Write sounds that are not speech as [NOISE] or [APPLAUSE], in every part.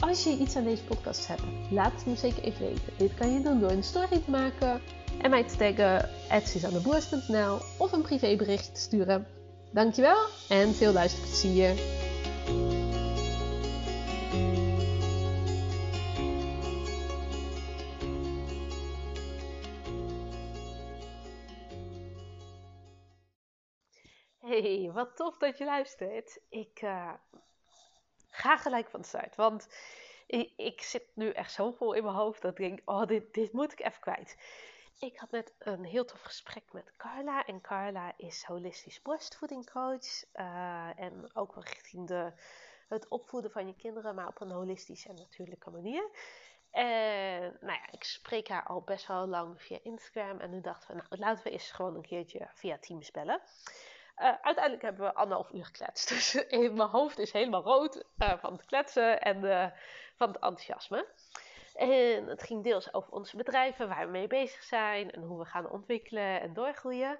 Als je iets aan deze podcast hebt, laat het me zeker even weten. Dit kan je doen door een story te maken en mij te taggen @suzanneboers.nl of een privébericht te sturen. Dankjewel en veel luisterplezier. Hey, wat tof dat je luistert. Ik uh, ga gelijk van start, want ik, ik, zit nu echt zo vol in mijn hoofd dat ik denk, oh, dit, dit moet ik even kwijt. Ik had net een heel tof gesprek met Carla. En Carla is holistisch borstvoedingcoach. Uh, en ook wel richting de, het opvoeden van je kinderen, maar op een holistische en natuurlijke manier. En nou ja, ik spreek haar al best wel lang via Instagram. En nu dachten we, nou, laten we eens gewoon een keertje via Teams bellen. Uh, uiteindelijk hebben we anderhalf uur gekletst. [LAUGHS] Dus mijn hoofd is helemaal rood uh, van het kletsen en uh, van het enthousiasme. En het ging deels over onze bedrijven, waar we mee bezig zijn en hoe we gaan ontwikkelen en doorgroeien.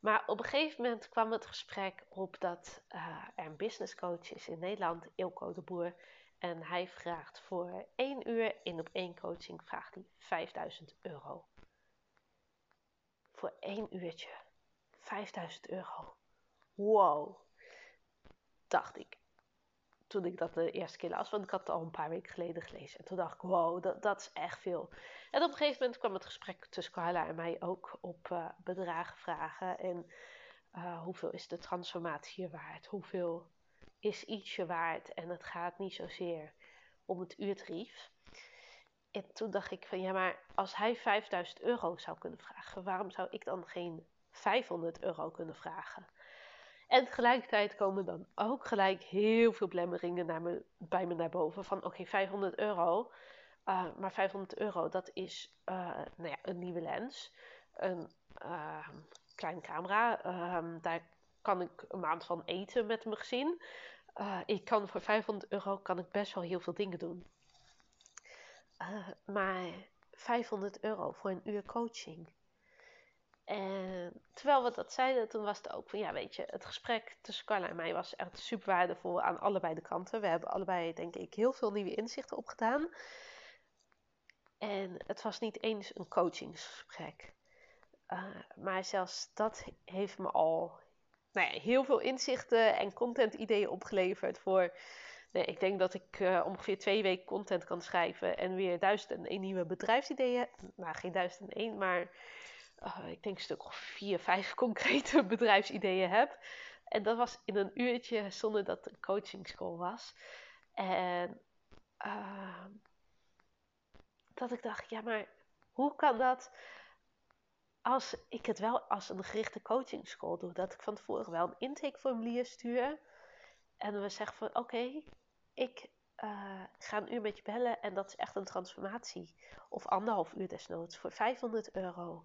Maar op een gegeven moment kwam het gesprek op dat er een business coach is in Nederland, Ilko de Boer. En hij vraagt voor één uur in op één coaching vraagt hij 5000 euro. Voor één uurtje 5000 euro wow, dacht ik. Toen ik dat de eerste keer las, want ik had het al een paar weken geleden gelezen. En toen dacht ik, wow, dat, dat is echt veel. En op een gegeven moment kwam het gesprek tussen Carla en mij ook op uh, bedragen vragen. En uh, hoeveel is de transformatie waard? Hoeveel is ietsje waard? En het gaat niet zozeer om het uurtarief. En toen dacht ik van ja, maar als hij 5000 euro zou kunnen vragen, waarom zou ik dan geen 500 euro kunnen vragen? En tegelijkertijd komen dan ook gelijk heel veel blemmeringen naar me, bij me naar boven. Van oké, 500 euro. Uh, maar 500 euro, dat is uh, nou ja, een nieuwe lens. Een uh, kleine camera. Ehm, daar kan ik een maand van eten met mijn gezin. ik kan voor 500 euro kan ik best wel heel veel dingen doen. maar 500 euro voor een uur coaching. En terwijl we dat zeiden, toen was het ook van, ja weet je, het gesprek tussen Carla en mij was echt super waardevol aan allebei de kanten. We hebben allebei, denk ik, heel veel nieuwe inzichten opgedaan. En het was niet eens een coachingsgesprek. Uh, maar zelfs dat heeft me al nou ja, heel veel inzichten en content ideeën opgeleverd voor... Nee, ik denk dat ik uh, ongeveer twee weken content kan schrijven en weer duizend en één nieuwe bedrijfsideeën. Nou, geen duizend en één, maar uh, ik denk een stuk of vier, vijf [LAUGHS] concrete bedrijfsideeën heb. En dat was in een uurtje zonder dat het een coaching school was. En uh, dat ik dacht, ja, maar hoe kan dat als ik het wel als een gerichte coaching school doe? Dat ik van tevoren wel een intakeformulier stuur. En we zeggen van, oké, ik uh, ga een uur met je bellen en dat is echt een transformatie. Of anderhalf uur desnoods voor 500 euro.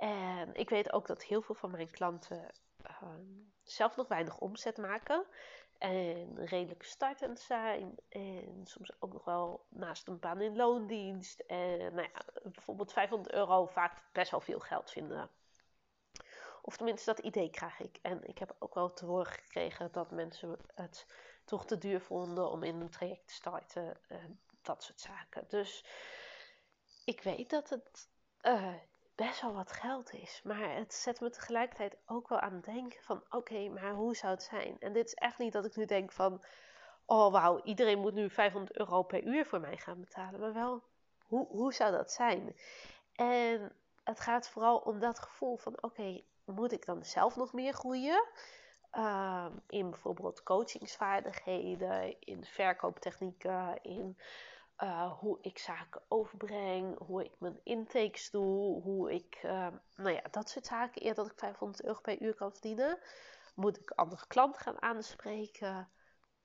En ik weet ook dat heel veel van mijn klanten uh, zelf nog weinig omzet maken. En redelijk startend zijn. En soms ook nog wel naast een baan in loondienst. En nou ja, bijvoorbeeld 500 euro vaak best wel veel geld vinden. Of tenminste, dat idee krijg ik. En ik heb ook wel te horen gekregen dat mensen het toch te duur vonden om in een traject te starten. En dat soort zaken. Dus ik weet dat het uh, best wel wat geld is. Maar het zet me tegelijkertijd ook wel aan het denken van oké, maar hoe zou het zijn? En dit is echt niet dat ik nu denk van oh wauw, iedereen moet nu 500 euro per uur voor mij gaan betalen. Maar wel, hoe, hoe zou dat zijn? En het gaat vooral om dat gevoel van oké, moet ik dan zelf nog meer groeien? Um, in bijvoorbeeld coachingsvaardigheden, in verkooptechnieken, in uh, hoe ik zaken overbreng, hoe ik mijn intakes doe, hoe ik, uh, nou ja, dat soort zaken. Eerder dat ik 500 euro per uur kan verdienen, moet ik andere klanten gaan aanspreken.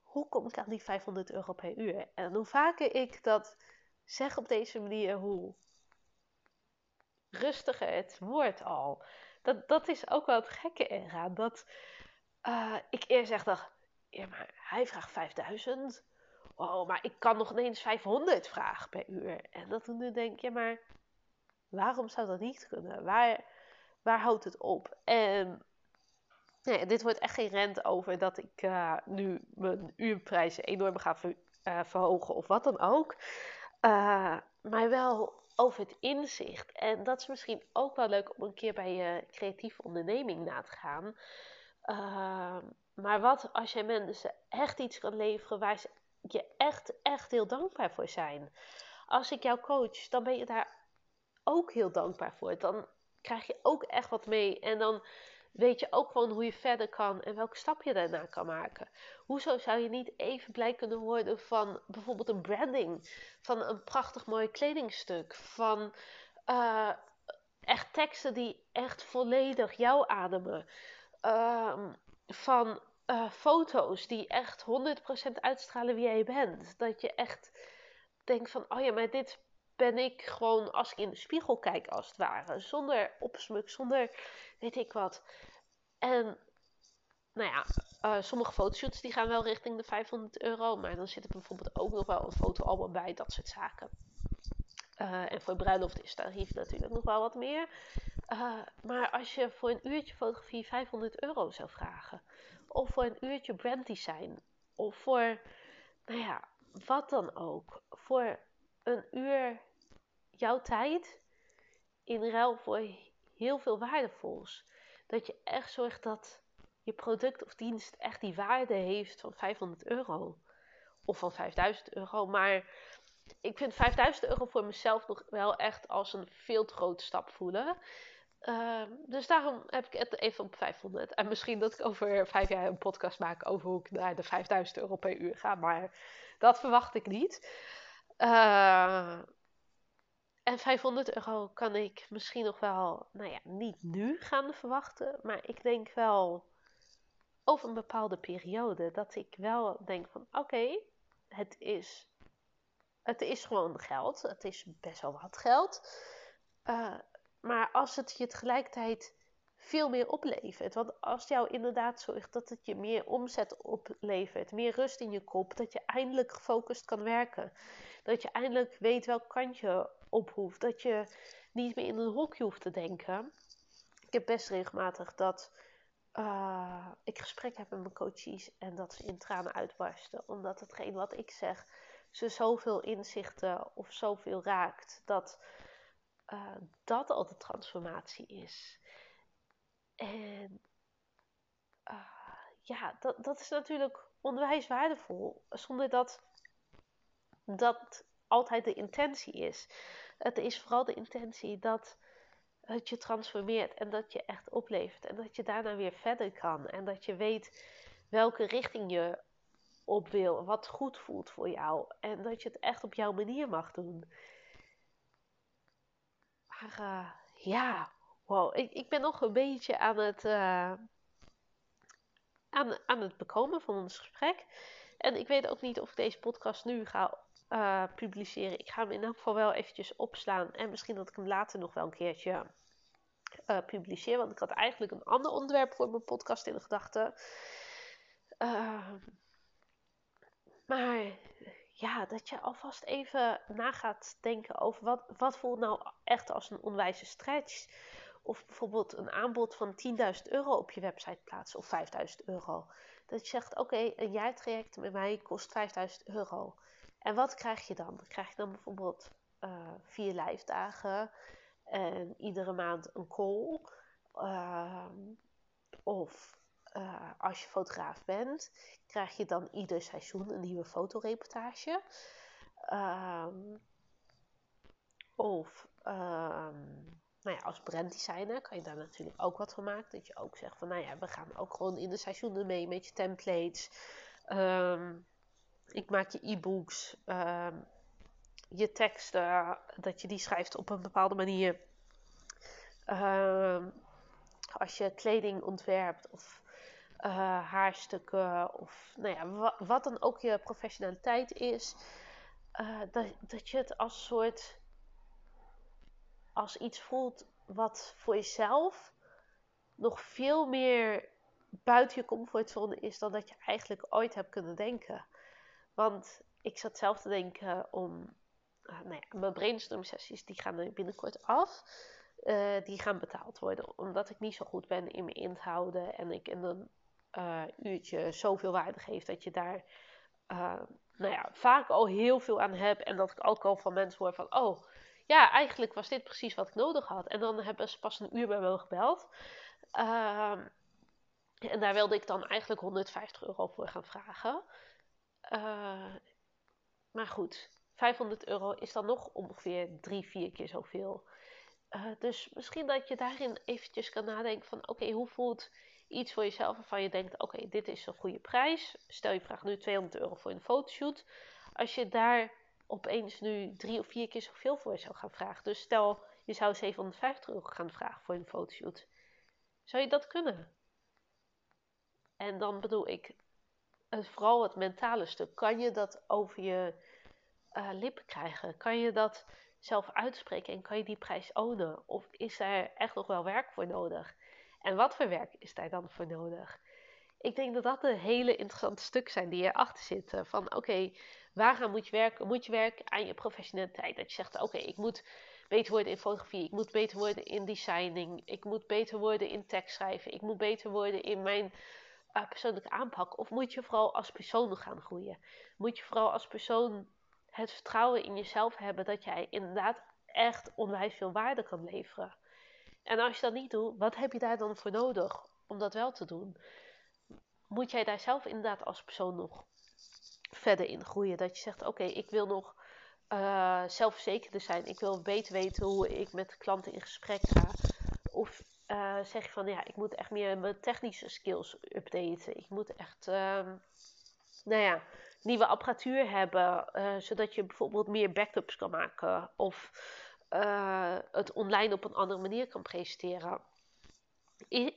hoe kom ik aan die 500 euro per uur? En hoe vaker ik dat zeg op deze manier, hoe rustiger het wordt al. Dat, dat is ook wel het gekke eraan. Dat uh, ik eerst echt dacht, ja, maar hij vraagt 5000. Oh, maar ik kan nog ineens 500 vragen per uur. En dat toen denk je, maar waarom zou dat niet kunnen? Waar, waar houdt het op? En nee, dit wordt echt geen rent over dat ik uh, nu mijn uurprijzen enorm ga uh, verhogen of wat dan ook. Uh, maar wel over het inzicht. En dat is misschien ook wel leuk om een keer bij je creatieve onderneming na te gaan. maar wat als jij mensen echt iets kan leveren waar ze je echt, echt heel dankbaar voor zijn? Als ik jou coach, dan ben je daar ook heel dankbaar voor. Dan krijg je ook echt wat mee. En dan weet je ook gewoon hoe je verder kan en welke stap je daarna kan maken. Hoezo zou je niet even blij kunnen worden van bijvoorbeeld een branding, van een prachtig mooi kledingstuk, van uh, echt teksten die echt volledig jou ademen, uh, van uh, foto's die echt 100% uitstralen wie jij bent. Dat je echt denkt van, oh ja, maar dit ben ik gewoon als ik in de spiegel kijk, als het ware. Zonder opsmuk, zonder weet ik wat. En nou ja, uh, sommige fotoshoots die gaan wel richting de 500 euro. Maar dan zit er bijvoorbeeld ook nog wel een fotoalbum bij, dat soort zaken. Uh, en voor bruiloft is tarief natuurlijk nog wel wat meer. Uh, maar als je voor een uurtje fotografie 500 euro zou vragen. Of voor een uurtje branddesign. Of voor, nou ja, wat dan ook. Voor een uur jouw tijd in ruil voor heel veel waardevols. Dat je echt zorgt dat je product of dienst echt die waarde heeft van 500 euro. Of van 5000 euro. Maar ik vind 5000 euro voor mezelf nog wel echt als een veel te grote stap voelen. Uh, dus daarom heb ik het even op 500. En misschien dat ik over vijf jaar een podcast maak over hoe ik naar de 5000 euro per uur ga. Maar dat verwacht ik niet. Uh, en 500 euro kan ik misschien nog wel, nou ja, niet nu gaan verwachten. Maar ik denk wel over een bepaalde periode dat ik wel denk van oké, het, is, het is gewoon geld. Het is best wel wat geld. Uh, maar als het je tegelijkertijd veel meer oplevert. Want als jou inderdaad zorgt dat het je meer omzet oplevert, meer rust in je kop, dat je eindelijk gefocust kan werken, dat je eindelijk weet welk kant je op hoeft, dat je niet meer in een hokje hoeft te denken. Ik heb best regelmatig dat uh, ik gesprek heb met mijn coaches en dat ze in tranen uitbarsten, omdat hetgeen wat ik zeg ze zoveel inzichten of zoveel raakt, dat uh, dat al de transformatie is. En uh, ja, dat, dat is natuurlijk onwijs waardevol. Zonder dat dat altijd de intentie is. Het is vooral de intentie dat het je transformeert en dat je echt oplevert. En dat je daarna weer verder kan. En dat je weet welke richting je op wil. Wat goed voelt voor jou. En dat je het echt op jouw manier mag doen. Maar uh, ja, wow. Ik, ik ben nog een beetje aan het, uh, aan, aan het bekomen van ons gesprek. En ik weet ook niet of ik deze podcast nu ga uh, publiceren. Ik ga hem in elk geval wel eventjes opslaan. En misschien dat ik hem later nog wel een keertje publiceer. Want ik had eigenlijk een ander onderwerp voor mijn podcast in de gedachten. Uh, maar ja, dat je alvast even na gaat denken over wat, wat voelt nou echt als een onwijze stretch. Of bijvoorbeeld een aanbod van 10.000 euro op je website plaatsen of 5.000 euro. Dat je zegt, oké, een jaartraject met mij kost 5.000 euro. En wat krijg je dan? Krijg je dan bijvoorbeeld uh, vier lijfdagen en iedere maand een call. Uh, of uh, als je fotograaf bent, krijg je dan ieder seizoen een nieuwe fotoreportage. Um, of um, nou ja, als branddesigner kan je daar natuurlijk ook wat van maken. Dat je ook zegt van, nou ja, we gaan ook gewoon in de seizoenen mee met je templates. Um, ik maak je e-books, je teksten, dat je die schrijft op een bepaalde manier. Als je kleding ontwerpt of haarstukken of nou ja, wat, dan ook je professionaliteit is, dat, dat je het als soort als iets voelt wat voor jezelf nog veel meer buiten je comfortzone is dan dat je eigenlijk ooit hebt kunnen denken. Want ik zat zelf te denken om. Uh, nou ja, mijn brainstorm sessies die gaan er binnenkort af. Uh, die gaan betaald worden. Omdat ik niet zo goed ben in me inhouden. En ik in een uh, uurtje zoveel waarde geef dat je daar nou ja, vaak al heel veel aan hebt. En dat ik ook al van mensen hoor van. Oh, ja, eigenlijk was dit precies wat ik nodig had. En dan hebben ze pas een uur bij me gebeld. Ehm, en daar wilde ik dan eigenlijk 150 euro voor gaan vragen. Uh, maar goed, 500 euro is dan nog ongeveer drie, vier keer zoveel. Uh, dus misschien dat je daarin eventjes kan nadenken van... Oké, hoe voelt iets voor jezelf waarvan je denkt... Oké, dit is een goede prijs. Stel je vraagt nu 200 euro voor een fotoshoot. Als je daar opeens nu drie of vier keer zoveel voor zou gaan vragen. Dus stel, je zou 750 euro gaan vragen voor een fotoshoot. Zou je dat kunnen? En dan bedoel ik, vooral het mentale stuk. Kan je dat over je uh, lippen krijgen? Kan je dat zelf uitspreken en kan je die prijs ownen? Of is daar echt nog wel werk voor nodig? En wat voor werk is daar dan voor nodig? Ik denk dat dat een hele interessante stuk zijn die erachter zitten. Van oké, okay, waaraan moet je werken? Moet je werken aan je professionaliteit? Dat je zegt, oké, ik moet beter worden in fotografie. Ik moet beter worden in designing. Ik moet beter worden in tekstschrijven. Ik moet beter worden in mijn uh, persoonlijke aanpak? Of moet je vooral als persoon gaan groeien? Moet je vooral als persoon het vertrouwen in jezelf hebben dat jij inderdaad echt onwijs veel waarde kan leveren? En als je dat niet doet, wat heb je daar dan voor nodig om dat wel te doen? Moet jij daar zelf inderdaad als persoon nog verder in groeien? Dat je zegt: Oké, ik wil nog uh, zelfverzekerder zijn. Ik wil beter weten hoe ik met klanten in gesprek ga. Of uh, zeg je van ja, ik moet echt meer mijn technische skills updaten. Ik moet echt, um, nou ja, nieuwe apparatuur hebben, uh, zodat je bijvoorbeeld meer backups kan maken of uh, het online op een andere manier kan presenteren.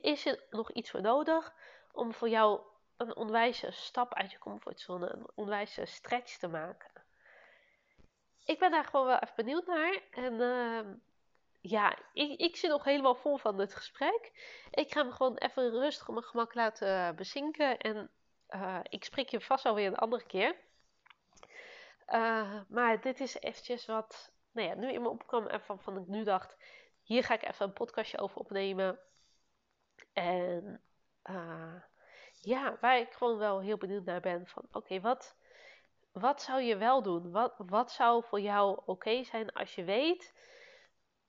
Is, er nog iets voor nodig om voor jou een onwijze stap uit je comfortzone, een onwijze stretch te maken? Ik ben daar gewoon wel even benieuwd naar. En uh, ja, ik, ik zit nog helemaal vol van het gesprek. Ik ga me gewoon even rustig op mijn gemak laten bezinken. En uh, ik spreek je vast alweer een andere keer. Uh, maar dit is eventjes wat nou ja, nu in me opkwam en van, ik nu dacht... Hier ga ik even een podcastje over opnemen. En uh, ja, waar ik gewoon wel heel benieuwd naar ben van... Oké, wat, wat zou je wel doen? Wat, wat zou voor jou oké zijn als je weet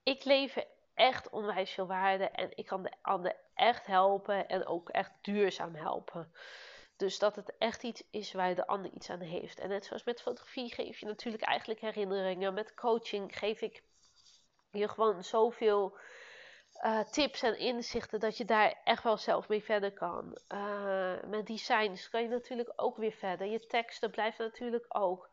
ik lever echt onwijs veel waarde en ik kan de ander echt helpen en ook echt duurzaam helpen. Dus dat het echt iets is waar de ander iets aan heeft. En net zoals met fotografie geef je natuurlijk eigenlijk herinneringen. Met coaching geef ik je gewoon zoveel uh, tips en inzichten dat je daar echt wel zelf mee verder kan. Uh, met designs kan je natuurlijk ook weer verder. Je teksten blijven natuurlijk ook.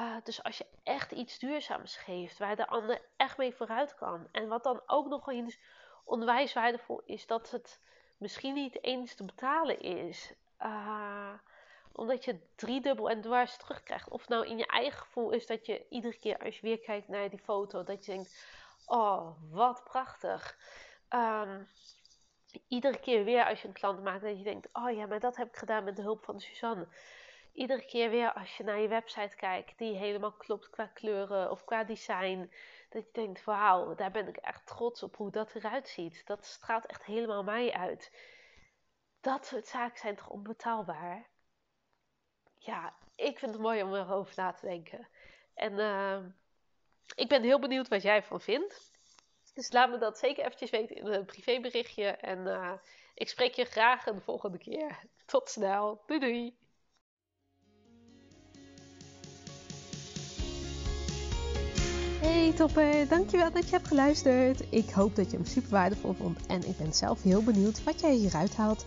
Uh, dus als je echt iets duurzaams geeft, waar de ander echt mee vooruit kan. En wat dan ook nog eens onwijs waardevol is, dat het misschien niet eens te betalen is. Uh, omdat je driedubbel en dwars terugkrijgt. Of nou in je eigen gevoel is dat je iedere keer als je weer kijkt naar die foto, dat je denkt: Oh, wat prachtig. Um, iedere keer weer als je een klant maakt, dat je denkt: Oh ja, maar dat heb ik gedaan met de hulp van Suzanne iedere keer weer als je naar je website kijkt, die helemaal klopt qua kleuren of qua design, dat je denkt: wauw, daar ben ik echt trots op hoe dat eruit ziet. Dat straalt echt helemaal mij uit. Dat soort zaken zijn toch onbetaalbaar? Ja, ik vind het mooi om erover na te denken. En uh, ik ben heel benieuwd wat jij ervan vindt. Dus laat me dat zeker eventjes weten in een privéberichtje. En uh, ik spreek je graag een volgende keer. [LAUGHS] Tot snel. Doei doei. Hey topper, dankjewel dat je hebt geluisterd. Ik hoop dat je hem super waardevol vond en ik ben zelf heel benieuwd wat jij hieruit haalt.